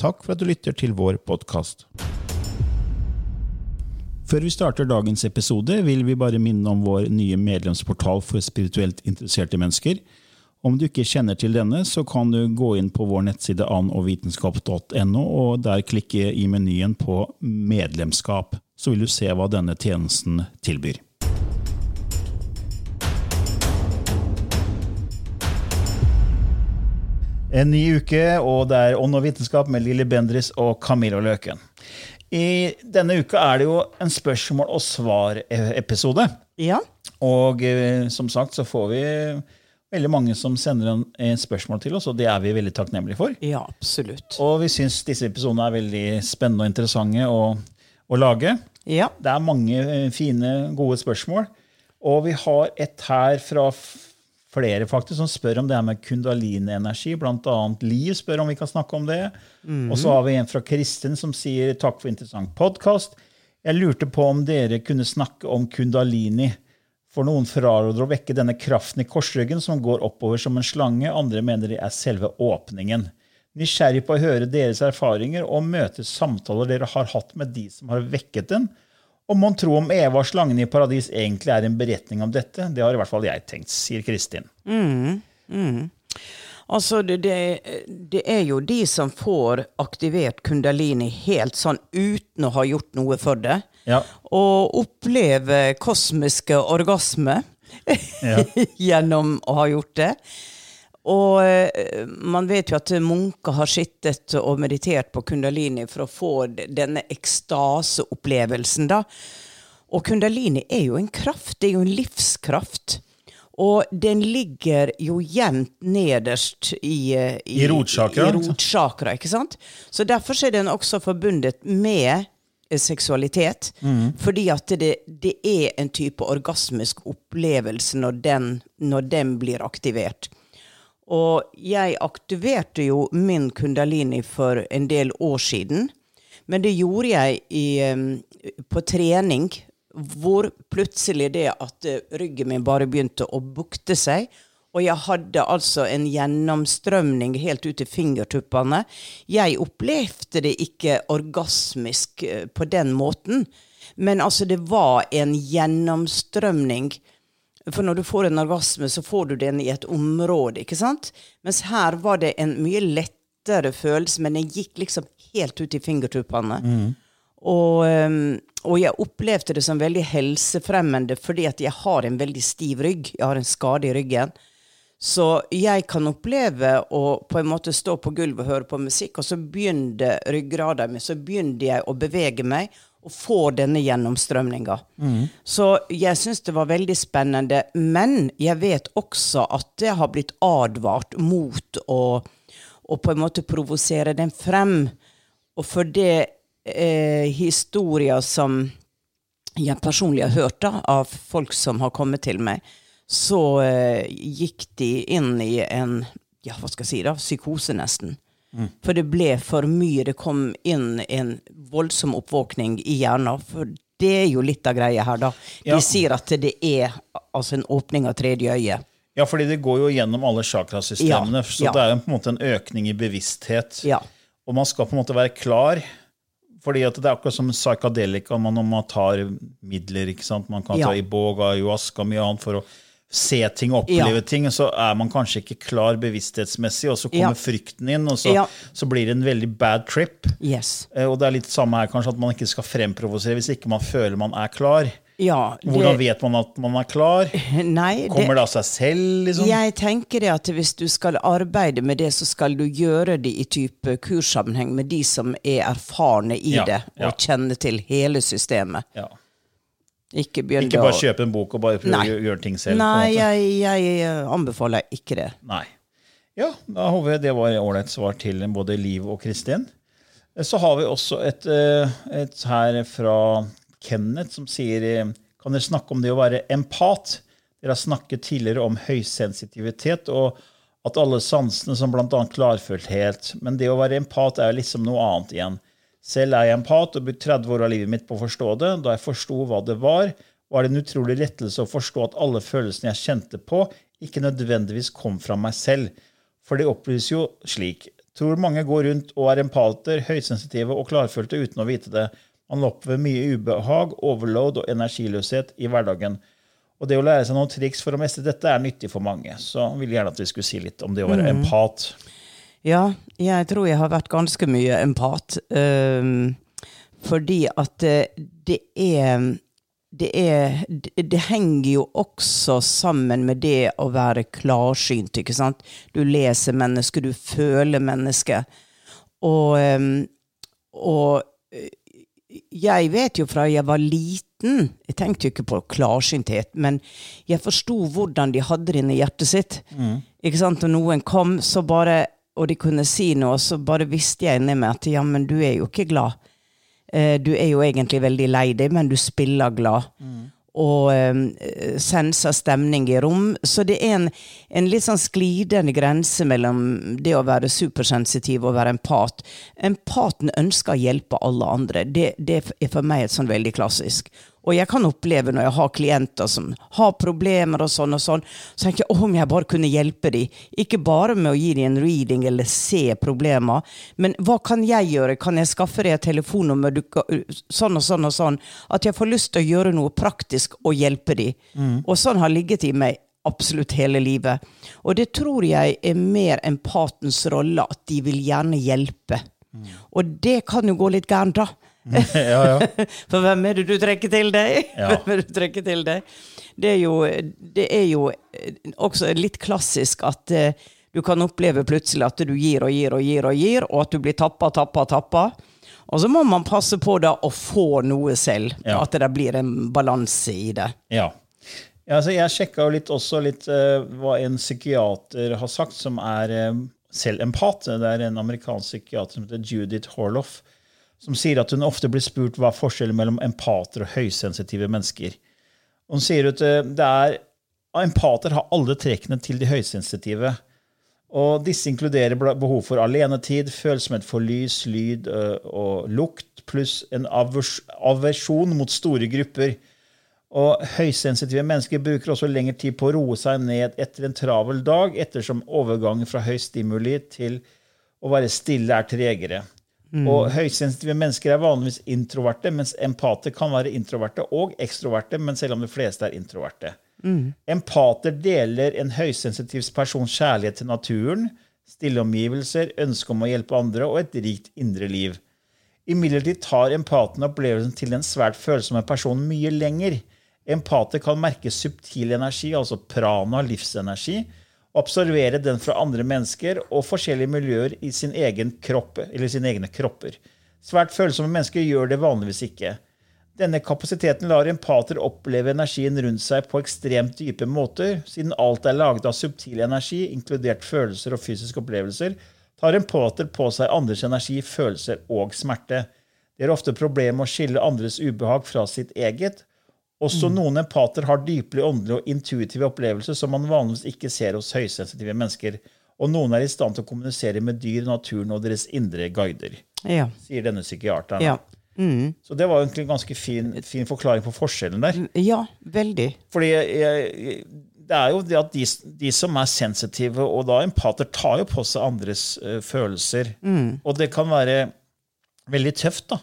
Takk for at du lytter til vår podkast. Før vi starter dagens episode, vil vi bare minne om vår nye medlemsportal for spirituelt interesserte mennesker. Om du ikke kjenner til denne, så kan du gå inn på vår nettside anogvitenskap.no, og der klikke i menyen på medlemskap. Så vil du se hva denne tjenesten tilbyr. En ny uke, og det er Ånd og vitenskap med Lilly Bendris og Camilla Løken. I denne uka er det jo en spørsmål og svar-episode. Ja. Og eh, som sagt så får vi veldig mange som sender en, en spørsmål til oss, og det er vi veldig takknemlige for. Ja, absolutt. Og vi syns disse episodene er veldig spennende og interessante å, å lage. Ja. Det er mange eh, fine, gode spørsmål. Og vi har et her fra flere faktisk som spør om det her med kundalini-energi. Annet Liv spør om vi kan snakke om det. Og så har vi en fra Kristin som sier takk for interessant podkast. Jeg lurte på om dere kunne snakke om kundalini. For noen fraråder å vekke denne kraften i korsryggen som går oppover som en slange. Andre mener det er selve åpningen. Nysgjerrig på å høre deres erfaringer og møte samtaler dere har hatt med de som har vekket den. Om man tror om Eva og slangen i paradis egentlig er en beretning om dette, det har i hvert fall jeg tenkt, sier Kristin. Altså, det, det, det er jo de som får aktivert kundalini helt sånn uten å ha gjort noe for det. Ja. Og opplever kosmiske orgasmer Ja. gjennom å ha gjort det. Og eh, man vet jo at munker har sittet og meditert på kundalini for å få denne ekstaseopplevelsen, da. Og kundalini er jo en kraft, det er jo en livskraft. Og den ligger jo jevnt nederst i eh, I I rotsjakra, ikke sant? Så derfor er den også forbundet med seksualitet. seksualitet. Fordi at det, det er en type orgasmisk opplevelse når den, når den blir aktivert. Og jeg aktiverte jo min kundalini for en del år siden. Men det gjorde jeg i, på trening, hvor plutselig det at eh, ryggen min bare begynte å bukte seg. Og jeg hadde altså en gjennomstrømning helt ut til fingertuppene. Jeg opplevde det ikke orgasmisk eh, på den måten. Men altså, det var en gjennomstrømning. For når du får en orgasme, så får du den i et område, ikke sant? Mens her var det en mye lettere følelse, men den gikk liksom helt ut i fingertuppene. Og, um, og jeg opplevde det som veldig helsefremmende fordi at jeg har en veldig stiv rygg. Jeg har en skade i ryggen. Så jeg kan oppleve å på en måte stå på gulvet og høre på musikk, og så begynner ryggraden min, så begynner jeg å bevege meg og få denne gjennomstrømninga. Så jeg syns det var veldig spennende. Men jeg vet også at det har blitt advart mot å, å på en måte provosere den frem. Og for det eh, historier som jeg personlig har hørt da, av folk som har kommet til meg, så eh, gikk de inn i en ja, hva skal jeg si da, psykose nesten. For det ble for mye. Det kom inn en voldsom oppvåkning i hjernen. For det er jo litt av greia her, da. De Ja. sier at det er altså en åpning av tredje øye. Ja, fordi det går jo gjennom alle chakrasystemene, Ja, så ja. det er jo på en måte en økning i bevissthet. Ja. Og man skal på en måte være klar, fordi det er akkurat som psykadelika man, når man tar midler. ikke sant? Man kan ta iboga, ayahuasca mye annet for å se ting og oppleve Ja. ting. Så er man kanskje ikke klar bevissthetsmessig, og så kommer Ja. frykten inn, og så, Ja. så blir det en veldig bad trip. Yes. Eh, Og det er litt samme her, kanskje, at man ikke skal fremprovosere hvis ikke man føler man er klar. Ja. det- Hvordan vet man at man er klar? Nei, Kommer det av seg selv? liksom? Jeg tenker det at hvis du skal arbeide med det, så skal du gjøre det i type kurssammenheng med de som er erfarne i Ja, det, ja. og kjenner til hele systemet. Ja. Ikke Ikke bare kjøpe en bok og bare prøve å gjøre- ting selv. Nei, jeg, jeg eh, anbefaler ikke det. Nei. Ja, da håper jeg det var ålreit svar til både Liv og Kristin. Så har vi også et, eh, et her fra Kenneth som sier eh, Kan dere snakke om det å være empat? Dere har snakket tidligere om høysensitivitet og at alle sansene som bl.a. klarfølthet. Men det å være empat er liksom noe annet igjen. Selv er jeg empat og brukte 30 år av livet mitt på å forstå det. Da jeg forsto hva det var, var det en utrolig lettelse å forstå at alle følelsene jeg kjente på, ikke nødvendigvis kom fra meg selv. For det opplyser jo slik. Tror mange går rundt og er empater, høysensitive og klarfølte uten å vite det. Man opplever mye ubehag, overload og energiløshet i hverdagen. Og det å lære seg noen triks for å mestre dette er nyttig for mange. Så jeg vil gjerne at vi skulle si litt om det å være empat. Ja, jeg tror jeg har vært ganske mye empat. Um, fordi at det er det, er det, henger jo også sammen med det å være klarsynt, ikke sant? Du leser mennesket, du føler mennesket. Og, ehm, og eh, jeg vet jo fra jeg var liten Jeg tenkte jo ikke på klarsynthet, men jeg forsto hvordan de hadde det inni hjertet sitt. Ikke sant? Når noen kom, så bare, og de kunne si noe, så bare visste jeg inni meg at ja, men du er jo ikke glad. Eh, Du er jo egentlig veldig lei deg, men du spiller glad. Og um, senser stemning i rom. Så det er en, en litt sånn sklidende grense mellom det å være supersensitiv og være empat. Empaten ønsker å hjelpe alle andre. Det, det er for meg et sånn veldig klassisk. Og jeg kan oppleve når jeg har klienter som har problemer og sånn og sånn, så tenker jeg om jeg bare kunne hjelpe dem. Ikke bare med å gi dem en reading eller se problemer, men hva kan jeg gjøre? Kan jeg skaffe deg et telefonnummer? Du, sånn og sånn og sånn. At jeg får lyst til å gjøre noe praktisk og hjelpe dem. Og sånn har ligget i meg absolutt hele livet. Og det tror jeg er mer empatens rolle, at de vil gjerne hjelpe. Og det kan jo gå litt gærent, da. ja, ja. For hvem er det du trekker til deg? Ja. Hvem er det du trekker til deg? Det er jo, det er jo eh, også litt klassisk at uh, du kan oppleve plutselig at du gir og gir og gir og gir, og at du blir tappa, tappa, tappa. Og så må man passe på da å få noe selv. Ja. At det blir en balanse i det. Ja. ja altså jeg sjekka litt også litt uh, hva en psykiater har sagt, som er uh, selv empat. Det er en amerikansk psykiater som heter Judith Horloff, som sier at hun ofte blir spurt hva forskjellen mellom empater og høysensitive mennesker. Hun sier at eh, er empater har alle trekkene til de høysensitive. Og disse inkluderer behov for alenetid, følsomhet for lys, lyd og lukt, pluss en aversjon mot store grupper. Og høysensitive mennesker bruker også lengre tid på å roe seg ned etter en travel dag, ettersom overgangen fra høy stimuli til å være stille er tregere. Og høysensitive mennesker er vanligvis introverte, mens empater kan være introverte og ekstroverte, men selv om de fleste er introverte. Empater deler en høysensitiv persons kjærlighet til naturen, stille omgivelser, ønske om å hjelpe andre og et rikt indre liv. Imidlertid tar empaten opplevelsen til en svært følsomme person mye lenger. Empater kan merke subtil energi, altså prana, livsenergi, absorbere den fra andre mennesker og forskjellige miljøer i sin egen kropp, eller sine egne kropper. Svært følsomme mennesker gjør det vanligvis ikke. Denne kapasiteten lar empater oppleve energien rundt seg på ekstremt dype måter. Siden alt er laget av subtil energi, inkludert følelser og fysiske opplevelser, tar empater på seg andres energi, følelser og smerte. De har ofte problemer med å skille andres ubehag fra sitt eget. Også noen empater har dypelig åndelige og intuitive opplevelser som man vanligvis ikke ser hos høysensitive mennesker. Og noen er i stand til å kommunisere med dyr, naturen og deres indre guider, Ja. sier denne psykiateren. Ja. Mm. Så det var egentlig en ganske fin, fin forklaring på forskjellen der. ja, veldig. Fordi jeg, det er jo det at de, de som er sensitive, og da empater, tar jo på seg andres uh, følelser. Og det kan være veldig tøft, da.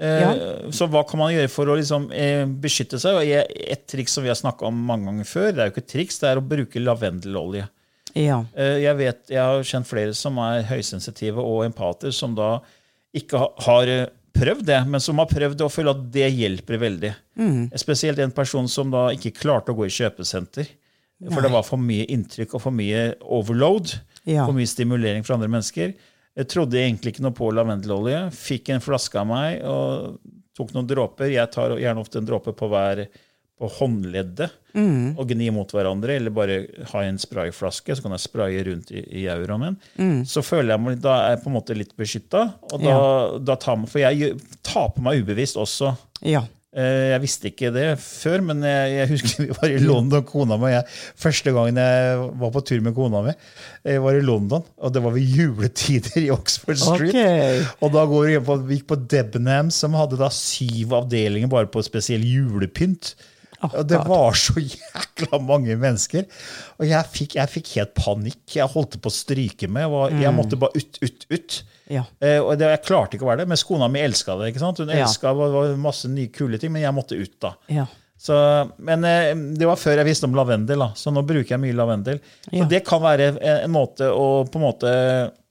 Eh, Ja. Så hva kan man gjøre for å liksom, eh, beskytte seg? Et triks som vi har snakka om mange ganger før, det er jo ikke et triks, det er å bruke lavendelolje. Ja. Eh, Jeg vet, jeg har kjent flere som er høysensitive og empater, som da ikke ha- har eh, prøvd det, men som har prøvd det og føler at det hjelper veldig. Spesielt en person som da ikke klarte å gå i kjøpesenter. For det var for mye inntrykk og for mye overload. Ja. For mye stimulering fra andre mennesker. Jeg trodde egentlig ikke noe på lavendelolje. Fikk en flaske av meg og tok noen dråper. Jeg tar gjerne ofte en dråpe på hver på håndleddet og gni mot hverandre, eller bare ha en sprayflaske, så kan jeg spraye rundt i, i Mm. Så føler jeg meg, da er jeg på en måte litt beskytta. Og da, da tar man, for jeg tar på meg ubevisst også. Ja. Eh, Jeg visste ikke det før, men jeg, jeg husker vi var i London, kona mi og jeg. Første gangen jeg var på tur med kona mi, jeg var i London, og det var ved juletider i Oxford Street. Okay. Og da går vi på, vi gikk på Debenham, som hadde da syv avdelinger bare på spesiell julepynt. Og det God. var så jækla mange mennesker. Og jeg fikk, jeg fikk helt panikk. Jeg holdt på å stryke med. Jeg, jeg måtte bare ut, ut, ut. Ja. Eh, og det, jeg klarte ikke å være det, mens kona mi elska det. ikke sant? Hun elska ja. var masse nye kule ting, men jeg måtte ut da. Ja. Så, men eh, det var før jeg visste om lavendel, da, så nå bruker jeg mye lavendel. Så Ja. det kan være en, en måte å på en måte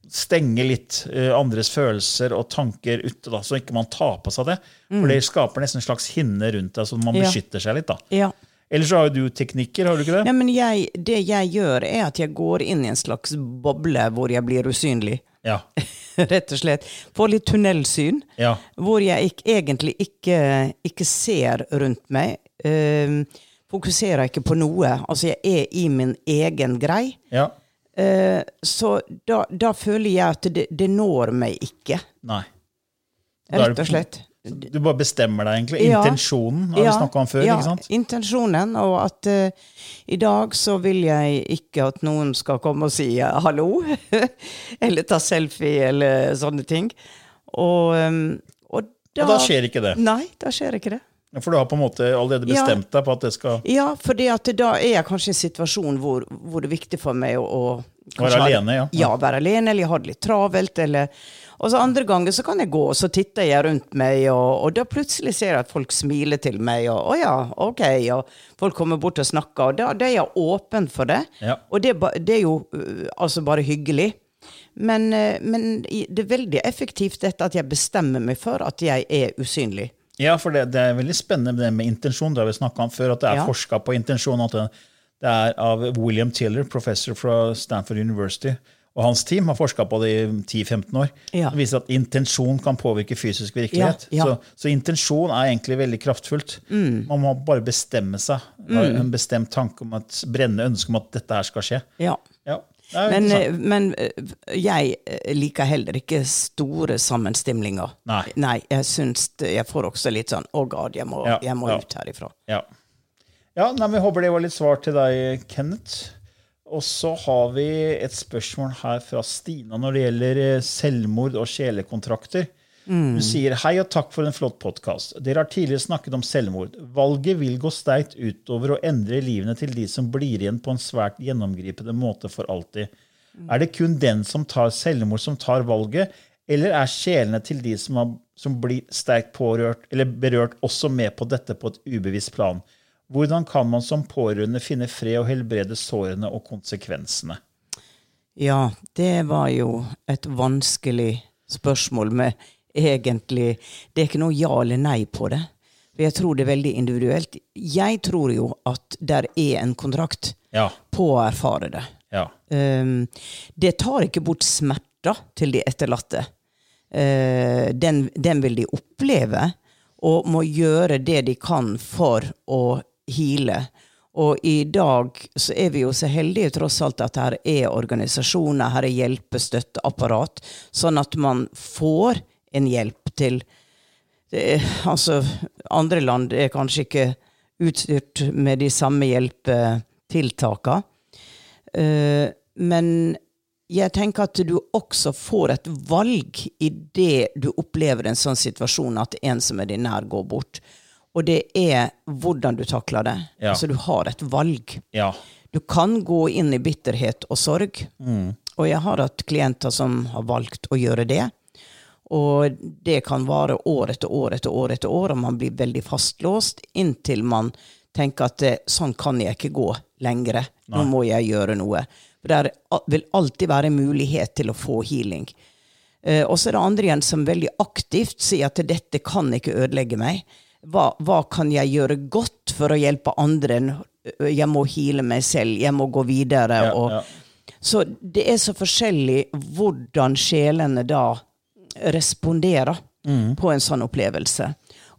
stenge litt eh, andres følelser og tanker ute, da, så ikke man tar på seg det. For det skaper nesten en slags hinne rundt deg, så man Mm. Ja. beskytter seg litt. da. ja. Eller så har jo du teknikker, har du ikke det? Ja, men jeg, det jeg gjør, er at jeg går inn i en slags boble hvor jeg blir usynlig. Ja. Rett og slett. Får litt tunnelsyn. Ja. Hvor jeg ikke, egentlig ikke, ikke ser rundt meg. Uh, fokuserer ikke på noe. Altså, jeg er i min egen grei. ja. Eh, så da, da føler jeg at det, det når meg ikke, Nei. Rett og slett. Du bare bestemmer deg, egentlig. Intensjonen har vi snakka om før. ja, ikke sant? intensjonen. Og at uh, i dag så vil jeg ikke at noen skal komme og si eh, hallo. eller ta selfie eller sånne ting. Og, um, og da Og da skjer ikke det. Nei, da skjer ikke det. For du har på en måte allerede Ja. bestemt deg på at det skal Ja, for da er jeg kanskje i en situasjon hvor, hvor det er viktig for meg å, å Være alene, ja. Ja, være alene, eller jeg har det litt travelt, eller Og så andre ganger så kan jeg gå, og så titter jeg rundt meg, og, og da plutselig ser jeg at folk smiler til meg, og å ja, ok, og folk kommer bort og snakker, og da, da er jeg åpen for det. Ja. Og det, det er jo uh, altså bare hyggelig. Men, uh, men det er veldig effektivt dette at jeg bestemmer meg for at jeg er usynlig. Ja, for det, det er veldig spennende det med intensjon. Det har vi snakka om før, at det er Ja. forska på intensjon. At det, er av William Tiller, professor fra Stanford University. Og hans team har forska på det i 10-15 år. Ja. Det viser at intensjon kan påvirke fysisk virkelighet. Ja, ja. Så, så intensjon er egentlig veldig kraftfullt. Man må bare bestemme seg. Ha en bestemt tanke om et brennende ønske om at dette her skal skje. Ja. Men, eh, men eh, jeg eh, liker heller ikke store sammenstimlinger. Nei. jeg syns Jeg får også litt sånn Å, god, jeg må, Ja, jeg må ja. ut herifra. Ja. ja nei, vi håper det var litt svar til deg, Kenneth. Og så har vi et spørsmål her fra Stina når det gjelder selvmord og sjelekontrakter. Hun sier hei og takk for en flott podkast. Dere har tidligere snakket om selvmord. Valget vil gå sterkt utover å endre livene til de som blir igjen på en svært gjennomgripende måte for alltid. Er det kun den som tar selvmord, som tar valget, eller er sjelene til de som, har, som blir sterkt pårørt eller berørt, også med på dette på et ubevisst plan? Hvordan kan man som pårørende finne fred og helbrede sårene og konsekvensene? Ja, det var jo et vanskelig spørsmål med egentlig Det er ikke noe ja eller nei på det. For jeg tror det er veldig individuelt. Jeg tror jo at der er en kontrakt Ja. på å erfare det. Ja. Um, det tar ikke bort smerter til de etterlatte. Uh, den, den vil de oppleve, og må gjøre det de kan for å heale. Og i dag så er vi jo så heldige tross alt at her er organisasjoner, her er hjelpestøtteapparat, sånn at man får en hjelp til det Altså, andre land er kanskje ikke utstyrt med de samme hjelpetiltakene. Eh, men jeg tenker at du også får et valg i det du opplever en sånn situasjon at en som er din nær, går bort. Og det er hvordan du takler det. Ja. Altså du har et valg. Ja. Du kan gå inn i bitterhet og sorg. Og jeg har hatt klienter som har valgt å gjøre det. Og det kan vare år etter år etter år etter år, og man blir veldig fastlåst inntil man tenker at eh, sånn kan jeg ikke gå lenger. Nå må jeg gjøre noe. For det vil alltid være mulighet til å få healing. Eh, og så er det andre igjen som veldig aktivt sier at dette kan ikke ødelegge meg. Hva, hva kan jeg gjøre godt for å hjelpe andre? Jeg må heale meg selv, jeg må gå videre. Ja, og, ja. Så det er så forskjellig hvordan sjelene da responderer på en sånn opplevelse.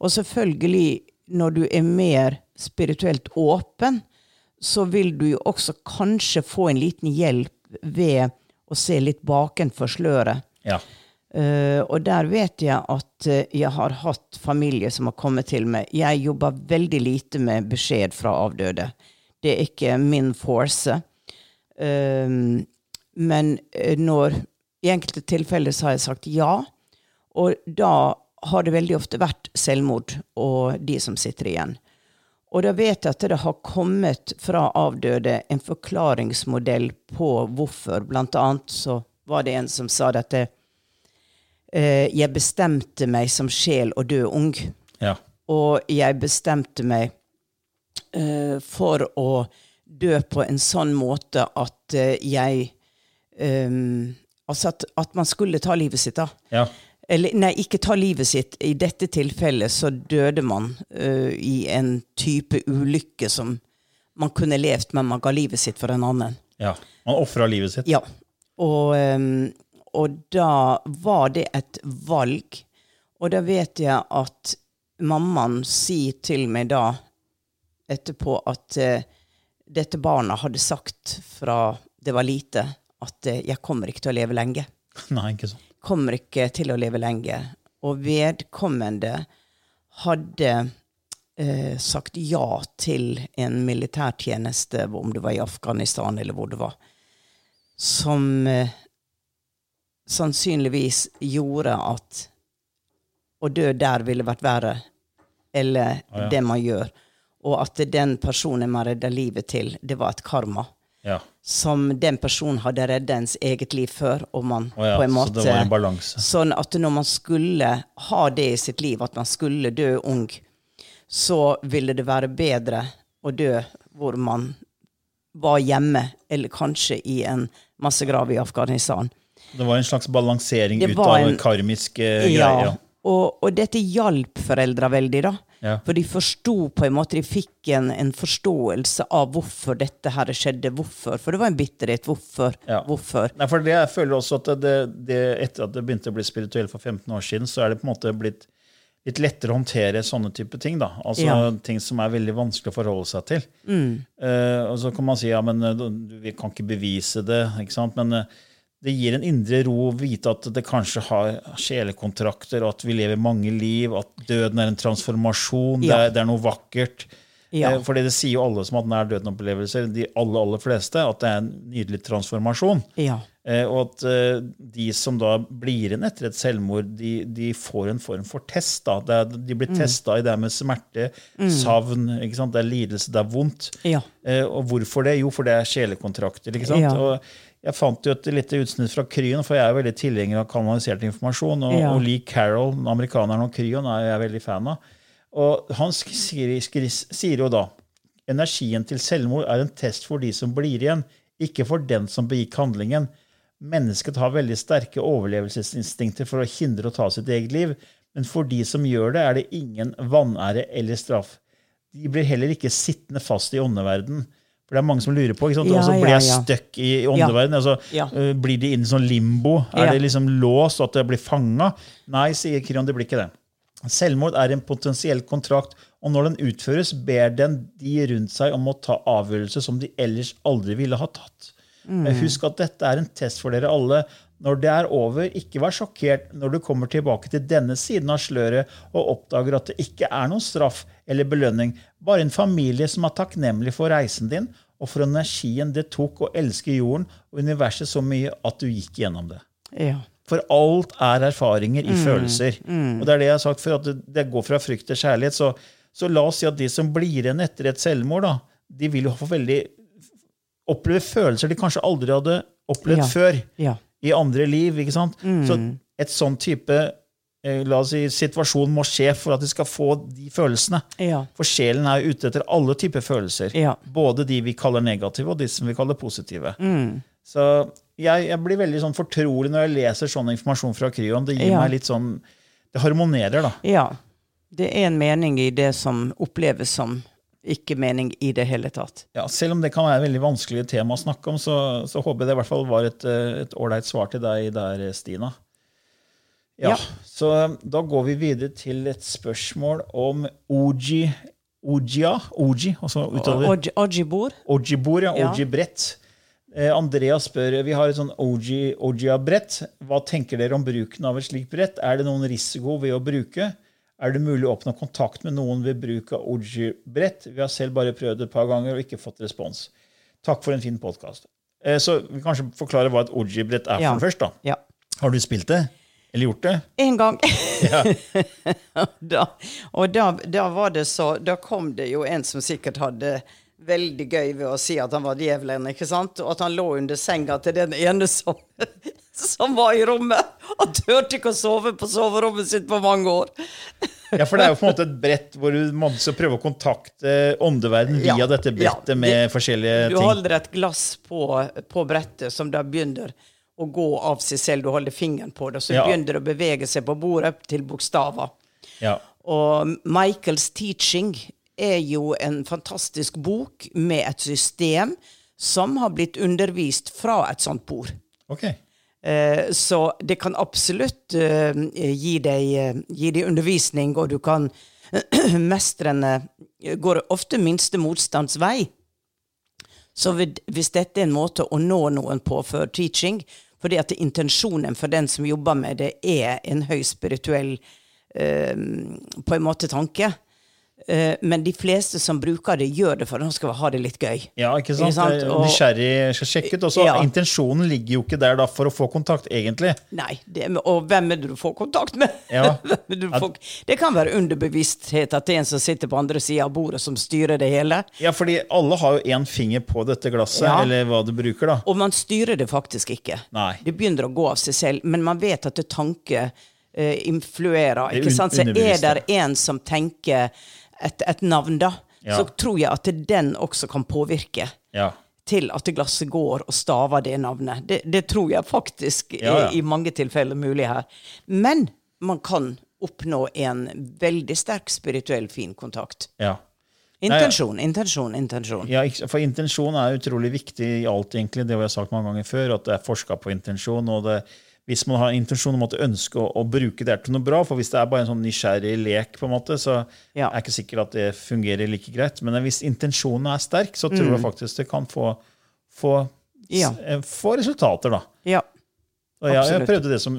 Og selvfølgelig, når du er mer spirituelt åpen, så vil du jo også kanskje få en liten hjelp ved å se litt bakenfor sløret. ja. Uh, og der vet jeg at eh, jeg har hatt familie som har kommet til meg. Jeg jobber veldig lite med beskjed fra avdøde. Det er ikke min force. Uh, men når I enkelte tilfeller så har jeg sagt ja, og da har det veldig ofte vært selvmord og de som sitter igjen. Og da vet jeg at det har kommet fra avdøde en forklaringsmodell på hvorfor. Blant annet så var det en som sa dette eh, Jeg bestemte meg som sjel å dø ung. ja. Og jeg bestemte meg eh, for å dø på en sånn måte at eh, jeg ehm, Altså at, at man skulle ta livet sitt, da. ja. Eller nei, ikke ta livet sitt. I dette tilfellet så døde man uh, i en type ulykke som man kunne levd, men man ga livet sitt for en annen. ja. Man ofra livet sitt. Ja. Og, um, og da var det et valg. Og da vet jeg at mammaen sier til meg da etterpå at uh, dette barna hadde sagt fra det var lite, at eh, jeg kommer ikke til å leve lenge. Nei, ikke sånn. Kommer ikke til å leve lenge. Og vedkommende hadde eh, sagt ja til en militærtjeneste, om det var i Afghanistan eller hvor det var, som eh, sannsynligvis gjorde at å dø der ville vært verre, eller ja. det man gjør. Og at den personen man redda livet til, det var et karma. Ja. Som den personen hadde redda ens eget liv før, og man oh ja, på en så det var en balanse. Sånn at når man skulle ha det i sitt liv, at man skulle dø ung, så ville det være bedre å dø hvor man var hjemme, eller kanskje i en massegrav i Afghanistan. Det var en slags balansering Det ut av en- karmiske Ja, greier. og, og dette hjalp foreldra veldig, da. Ja. For de forsto på en måte, de fikk en, en forståelse av hvorfor dette her skjedde. Hvorfor. For det var en bitterhet. Hvorfor? Ja. Hvorfor? Nei, for det, jeg føler også at det, det, etter at det begynte å bli spirituelt for 15 år siden, så er det på en måte blitt litt lettere å håndtere sånne type ting. da. Altså Ja. Mm. Ting som er veldig vanskelig å forholde seg til. Eh, og så kan man si ja, men eh, du- vi kan ikke bevise det, ikke sant? men eh, det gir en indre ro å vite at det kanskje har sjelekontrakter, at vi lever mange liv, at døden er en transformasjon, det, er, det er noe vakkert. Ja. Eh, fordi det sier jo alle som har nær døden-opplevelser, de aller, aller fleste, at det er en nydelig transformasjon. Ja. Eh, og at eh, de som da blir igjen etter et selvmord, de, de får en form for test. da. De Mm. blir testa i det med smerte, savn, ikke sant? det er lidelse, det er vondt. Ja. Og hvorfor det? Jo, for det er sjelekontrakter. ikke sant? Ja. Og jeg fant jo et lite utsnitt fra Kryon, for jeg er veldig tilhenger av kanalisert informasjon. Og, Ja. og Lee Carroll, den amerikaneren og Kryon, er jeg veldig fan av. Og han sier, sier jo da energien til selvmord er en test for de som blir igjen, ikke for den som begikk handlingen. Mennesket har veldig sterke overlevelsesinstinkter for å hindre å ta sitt eget liv, men for de som gjør det, er det ingen vanære eller straff. De blir heller ikke sittende fast i åndeverden. For det er mange som lurer på. ikke sant? Ja, og så blir jeg ja. stuck i åndeverden. Altså, Ja. øh, blir de inne i sånn limbo? Er Ja. det liksom låst, at jeg blir fanga? Nei, sier Krion, det blir ikke det. Selvmord er en potensiell kontrakt, og når den utføres, ber den de rundt seg om å ta avgjørelser som de ellers aldri ville ha tatt. Mm. Husk at dette er en test for dere alle. Når det er over, ikke vær sjokkert når du kommer tilbake til denne siden av sløret og oppdager at det ikke er noen straff eller belønning, bare en familie som er takknemlig for reisen din, og for energien det tok å elske jorden og universet så mye at du gikk gjennom det. Ja. For alt er erfaringer i følelser. Og det er det jeg har sagt for at det, det går fra frykt til kjærlighet. Så, så la oss si at de som blir igjen etter et selvmord, da, de vil jo få veldig oppleve følelser de kanskje aldri hadde opplevd Ja. før Ja. I andre liv. ikke sant? Så et sånn type eh, la oss si, situasjon må skje for at de skal få de følelsene. Ja. For sjelen er ute etter alle typer følelser. Ja. Både de vi kaller negative, og de som vi kaller positive. Mm. Så jeg, jeg blir veldig sånn fortrolig når jeg leser sånn informasjon fra Kryon. Det gir Ja. meg litt sånn Det harmonerer, da. ja. Det er en mening i det som oppleves som ikke mening i det hele tatt. Ja, selv om det kan være et veldig vanskelig tema å snakke om, så, så håper jeg det i hvert fall var et eh, ålreit svar til deg der, Stina. Ja, Ja. Så da går vi videre til et spørsmål om Oji Ojia? Oji, altså uttaler Ojibor? Ojibor, ja. Ojibrett. Oji-brett. Eh, Andrea spør vi har et sånn Oji- Ojia-brett. Hva tenker dere om bruken av et slikt brett? Er det noen risiko ved å bruke? Er det mulig å oppnå kontakt med noen ved bruk av Oji-brett? Vi har selv bare prøvd det et par ganger og ikke fått respons. Takk for en fin podkast. Så vi kan kanskje forklare hva et Oji-brett er Ja. for først. da. Ja. Har du spilt det? Eller gjort det? En gang. da, og da, da var det så Da kom det jo en som sikkert hadde veldig gøy ved å si at han var djevelen, ikke sant? Og at han lå under senga til den ene som, som var i rommet. Han turte ikke å sove på soverommet sitt på mange år. Ja, for det er jo på en måte et brett hvor du må prøve å kontakte åndeverden via Ja, dette ja, brettet med det- forskjellige Du holder et glass på, på brettet som da begynner å gå av seg selv. Du holder fingeren på det, og så Ja. begynner det å bevege seg på bordet til bokstaver. Ja. Og Michaels Teaching er jo en fantastisk bok med et system som har blitt undervist fra et sånt bord. Ok. Eh, så det kan absolutt eh, gi, deg, eh, gi deg undervisning, og du kan Mestrene går ofte minste motstands vei. Så hvis dette er en måte å nå noen på for teaching, fordi at intensjonen for den som jobber med det, er en høy spirituell på en måte tanke. Eh, men de fleste som bruker det, gjør det for de skal ha det litt gøy. Ja, ikke sant? Ikke sant? Og- Nysgjerrig skal sjekke ut. Også, Ja. Intensjonen ligger jo ikke der da for å få kontakt, egentlig. Nei, det, og hvem er det du får kontakt med? Ja. Får, det kan være underbevissthet at det er en som sitter på andre sida av bordet, som styrer det hele. Ja, fordi alle har jo én finger på dette glasset, Ja. eller hva du bruker, da. Og man styrer det faktisk ikke. Nei. Det begynner å gå av seg selv, men man vet at det tanke uh, influerer. Er Ikke sant? Så er det en som tenker et, et navn, da, Ja. så tror jeg at den også kan påvirke. Ja. Til at glasset går og staver det navnet. Det, det tror jeg faktisk Ja, ja. er i mange tilfeller mulig her. Men man kan oppnå en veldig sterk spirituell fin kontakt. ja. Intensjon, intensjon, intensjon. Ja, for intensjon er utrolig viktig i alt, egentlig. Det har jeg sagt mange ganger før, at det er forska på intensjon. og det, Hvis man har intensjon om at du ønsker å, å bruke det til noe bra, for hvis det er bare en sånn nysgjerrig lek, på en måte, så Ja. er det ikke sikkert at det fungerer like greit. Men hvis intensjonen er sterk, så tror jeg faktisk det kan få, få, Mm. Ja. eh, få resultater, da. Ja. Og jeg, jeg prøvde det som,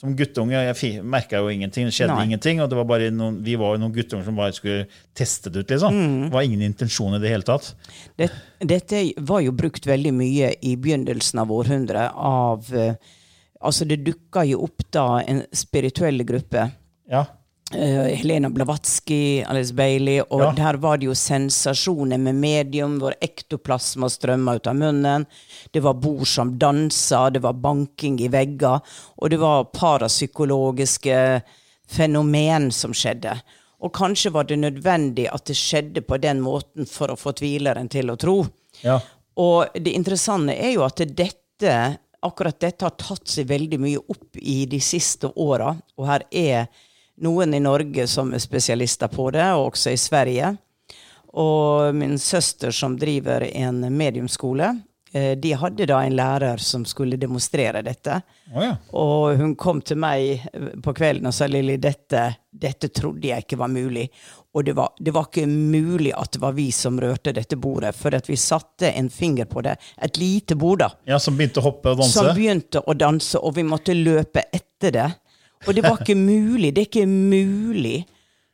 som guttunge. Jeg merka jo ingenting. Det skjedde Nei. ingenting. Og det var noen, vi var jo noen guttunger som bare skulle teste det ut. liksom. Mm. Det var ingen intensjon i det hele tatt. Det, dette var jo brukt veldig mye i begynnelsen av århundret av eh, Altså, det dukka jo opp da en spirituell gruppe. Ja. Uh, Helena Blavatsky, Alice Bailey, og Ja. der var det jo sensasjoner med medium hvor ektoplasma strømma ut av munnen. Det var bord som dansa, det var banking i vegger, og det var parapsykologiske fenomen som skjedde. Og kanskje var det nødvendig at det skjedde på den måten for å få tvileren til å tro. ja. Og det interessante er jo at dette, akkurat dette har tatt seg veldig mye opp i de siste åra. Og her er noen i Norge som er spesialister på det, og også i Sverige. Og min søster som driver en mediumskole, de hadde da en lærer som skulle demonstrere dette. Oh, ja. Og hun kom til meg på kvelden og sa Lilly, dette, dette trodde jeg ikke var mulig. Og det var, det var ikke mulig at det var vi som rørte dette bordet, for at vi satte en finger på det. Et lite bord, da. ja, som begynte å hoppe og danse? Som begynte å danse, og vi måtte løpe etter det. Og det var ikke mulig. Det er ikke mulig.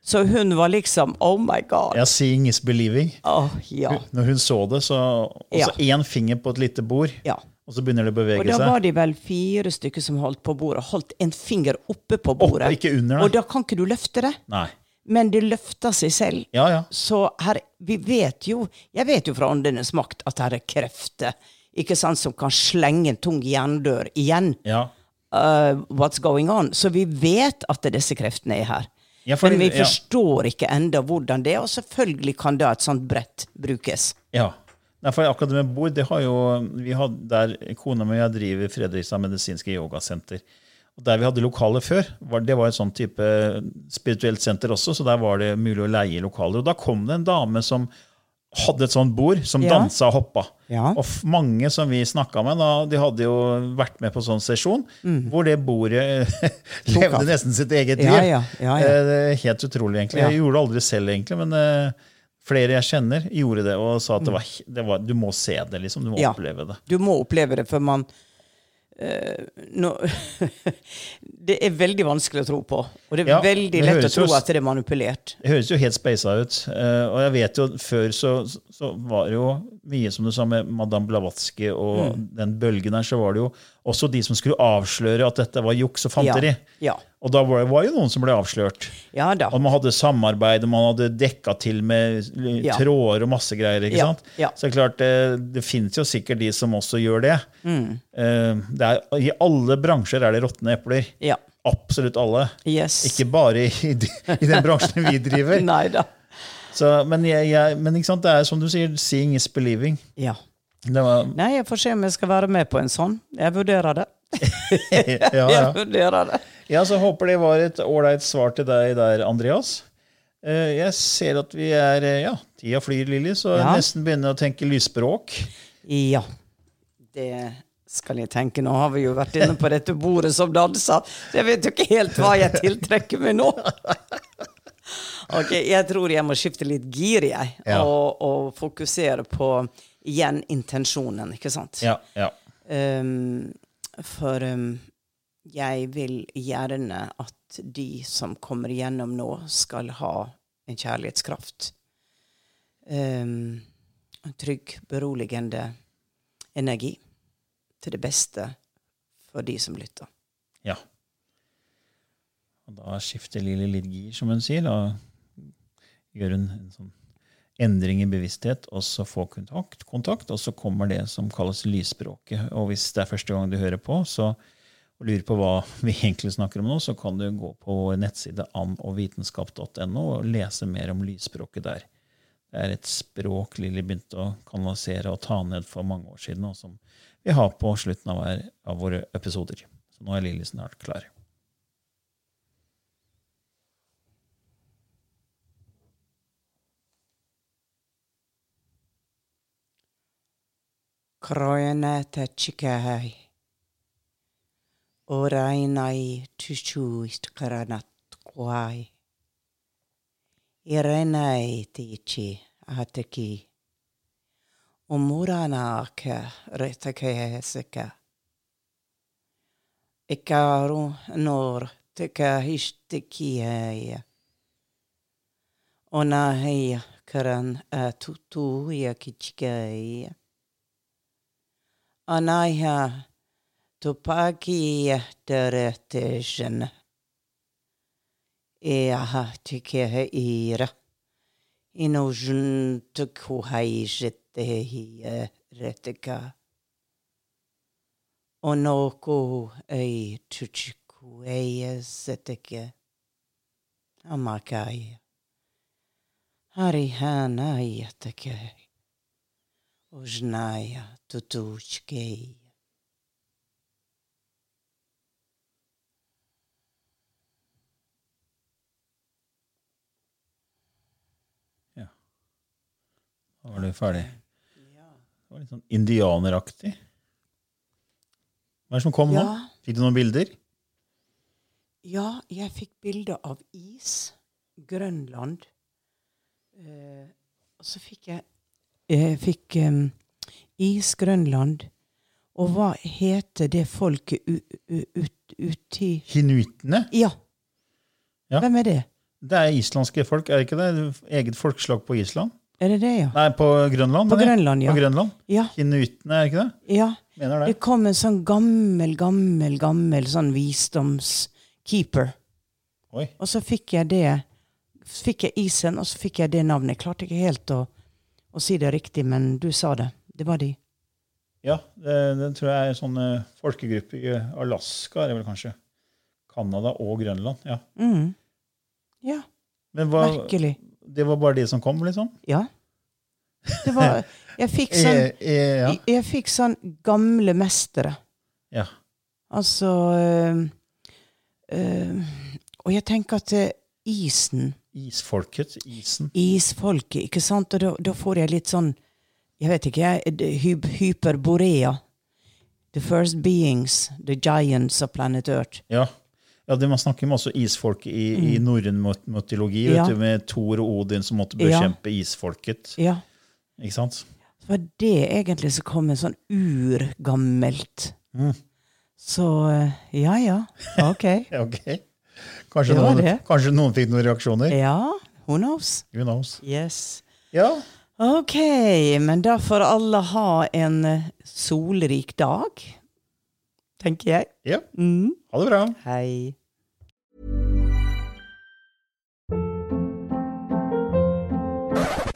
Så hun var liksom Oh my God. Ja, seeing is believing. Oh, ja. Når hun så det, så Og så én finger på et lite bord, ja. og så begynner det å bevege seg. Og da var de vel fire stykker som holdt på bordet. Holdt en finger oppe på bordet. Oppe, ikke under, Og da. kan ikke du løfte det. Nei. Men det løfter seg selv. Ja, ja. Så her, vi vet jo Jeg vet jo fra Åndenes makt at her er krefter ikke sant, som kan slenge en tung jerndør igjen. Ja. Uh, what's going on? Så vi vet at disse kreftene er her. Ja, for- Men vi ja. forstår ikke enda hvordan det er, og selvfølgelig kan da et sånt brett brukes. Ja. For akkurat det med bord, det har jo vi hadde, der Kona mi og jeg driver Fredrikstad medisinske yogasenter. Og Der vi hadde lokaler før, var, det var et sånn type spirituelt senter også, så der var det mulig å leie lokaler. Og da kom det en dame som hadde et sånt bord, som Ja. dansa og hoppa. Ja. Og mange som vi snakka med, da, de hadde jo vært med på sånn sesjon, hvor det bordet levde nesten sitt eget liv. Mm. Ja. Eh, Det helt utrolig, egentlig. Jeg gjorde det aldri selv, egentlig, men eh, flere jeg kjenner, gjorde det og sa at Mm. det var, det var, du må se det, liksom. Du må oppleve det. Du må oppleve det, for man eh, nå, Det er veldig vanskelig å tro på. Og det er Ja, veldig lett å jo tro at det er manipulert. Det høres jo helt speisa ut. eh, og jeg vet jo før så, så var det jo mye som du sa med Madame Blavatsky og Mm. den bølgen der, så var det jo også de som skulle avsløre at dette var juks og fanteri. Ja. Og da var det jo noen som ble avslørt. Ja da. Og man hadde samarbeid, og man hadde dekka til med Ja. tråder og masse greier. ikke Ja, sant? ja. Så det er klart, det, det fins jo sikkert de som også gjør det. Mm. Eh, det er, I alle bransjer er det råtne epler. Ja. Absolutt alle. Yes. Ikke bare i, i den bransjen vi driver. Nei da. Så, men jeg, jeg, men det er som du sier, seeing is believing. Ja. Var, Nei, jeg får se om jeg skal være med på en sånn. Jeg vurderer det. ja, ja. Jeg vurderer det. ja, så håper det var et ålreit svar til deg der, Andreas. Eh, Jeg ser at vi er eh, Ja, tida flyr, Lilly, så jeg nesten begynner å tenke lysspråk. Ja. Det skal jeg tenke. Nå har vi jo vært inne på dette bordet som danser, så jeg vet jo ikke helt hva jeg tiltrekker meg nå. Ok, Jeg tror jeg må skifte litt gir, jeg, Ja. og, og fokusere på igjen intensjonen, ikke sant? Ja, ja. Um, for um, jeg vil gjerne at de som kommer igjennom nå, skal ha en kjærlighetskraft. Um, trygg, beroligende energi til det beste for de som lytter. ja. Og da skifter Lilly litt gir, som hun sier. Da gjør hun en sånn endring i bevissthet, og så få kontakt, kontakt, og så kommer det som kalles lysspråket. Og hvis det er første gang du hører på, så og lurer på hva vi egentlig snakker om nå, så kan du gå på vår nettside annovitenskap.no og lese mer om lysspråket der. Det er et språk Lilly begynte å kanalisere og ta ned for mange år siden, og som vi har på slutten av, hver, av våre episoder. Så nå er Lilly snart klar. Kroyene te chikai. Orainai tuchuist karanat kwai. Irenai tichi ateki. Umurana ke retake heseka. Ikaru nor teka hishteki heia. Ona hei karan atutu ya kichkai. Anaya tupaki törötésön. Eaha tykehe iira. tukuhai tukuhaisittehi retika. Onoko ei tuchiku ei seteke. Amakai. harihana hän. Yatake. Ujnaya tutuchkei. Da var du ferdig. Det var litt sånn indianeraktig. Hva er det som kom nå? Fikk du noen bilder? Ja, jeg fikk bilde av is. Grønland. Eh, og så fikk jeg Jeg fikk eh, is Grønland. Og hva heter det folket uti Hinuittene? Ja. Ja. Hvem er det? Det er islandske folk, er det ikke det? Eget folkeslag på Island? Er det det, ja? Nei, på Grønland? På. Grønland, ja. På Grønland. Ja. Kinuitene, er det ikke det? ja. Mener Det det. kom en sånn gammel, gammel, gammel sånn visdomskeeper. Oi. Og så fikk jeg det Fikk jeg isen, og så fikk jeg det navnet. Jeg klarte ikke helt å, å si det riktig, men du sa det. Det var de. Ja, det, det tror jeg er en sånn eh, folkegruppe i Alaska, er det vel kanskje. Canada og Grønland. ja. Mm. Ja, Men hva, merkelig. det var bare de som kom, liksom? Ja. Det var Jeg fikk sånn Eh, eh, ja. jeg, jeg fikk sånn gamle mestere. ja. Altså øh, øh, Og jeg tenker at isen Isfolket, isen. Isfolket, ikke sant? Og da, da får jeg litt sånn Jeg vet ikke, jeg. hyperborea. The first beings, the giants of planet Earth. Ja. ja det, man snakker om også isfolket i, i norrøn mytologi, Mm. Ja. du, med Thor og Odin som måtte Ja. bekjempe isfolket. Ja. Ikke sant? Det var det egentlig som kom en sånn urgammelt. Mm. Så øh, ja ja, ok. Ja, ok. Kanskje, Det var noen, det. kanskje noen fikk noen reaksjoner? Ja, who knows? Who knows? Yes. Ja, Ok, men da får alle ha en eh, solrik dag, tenker jeg. ja. Mm. Ha det bra. Hei.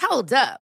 Hold up.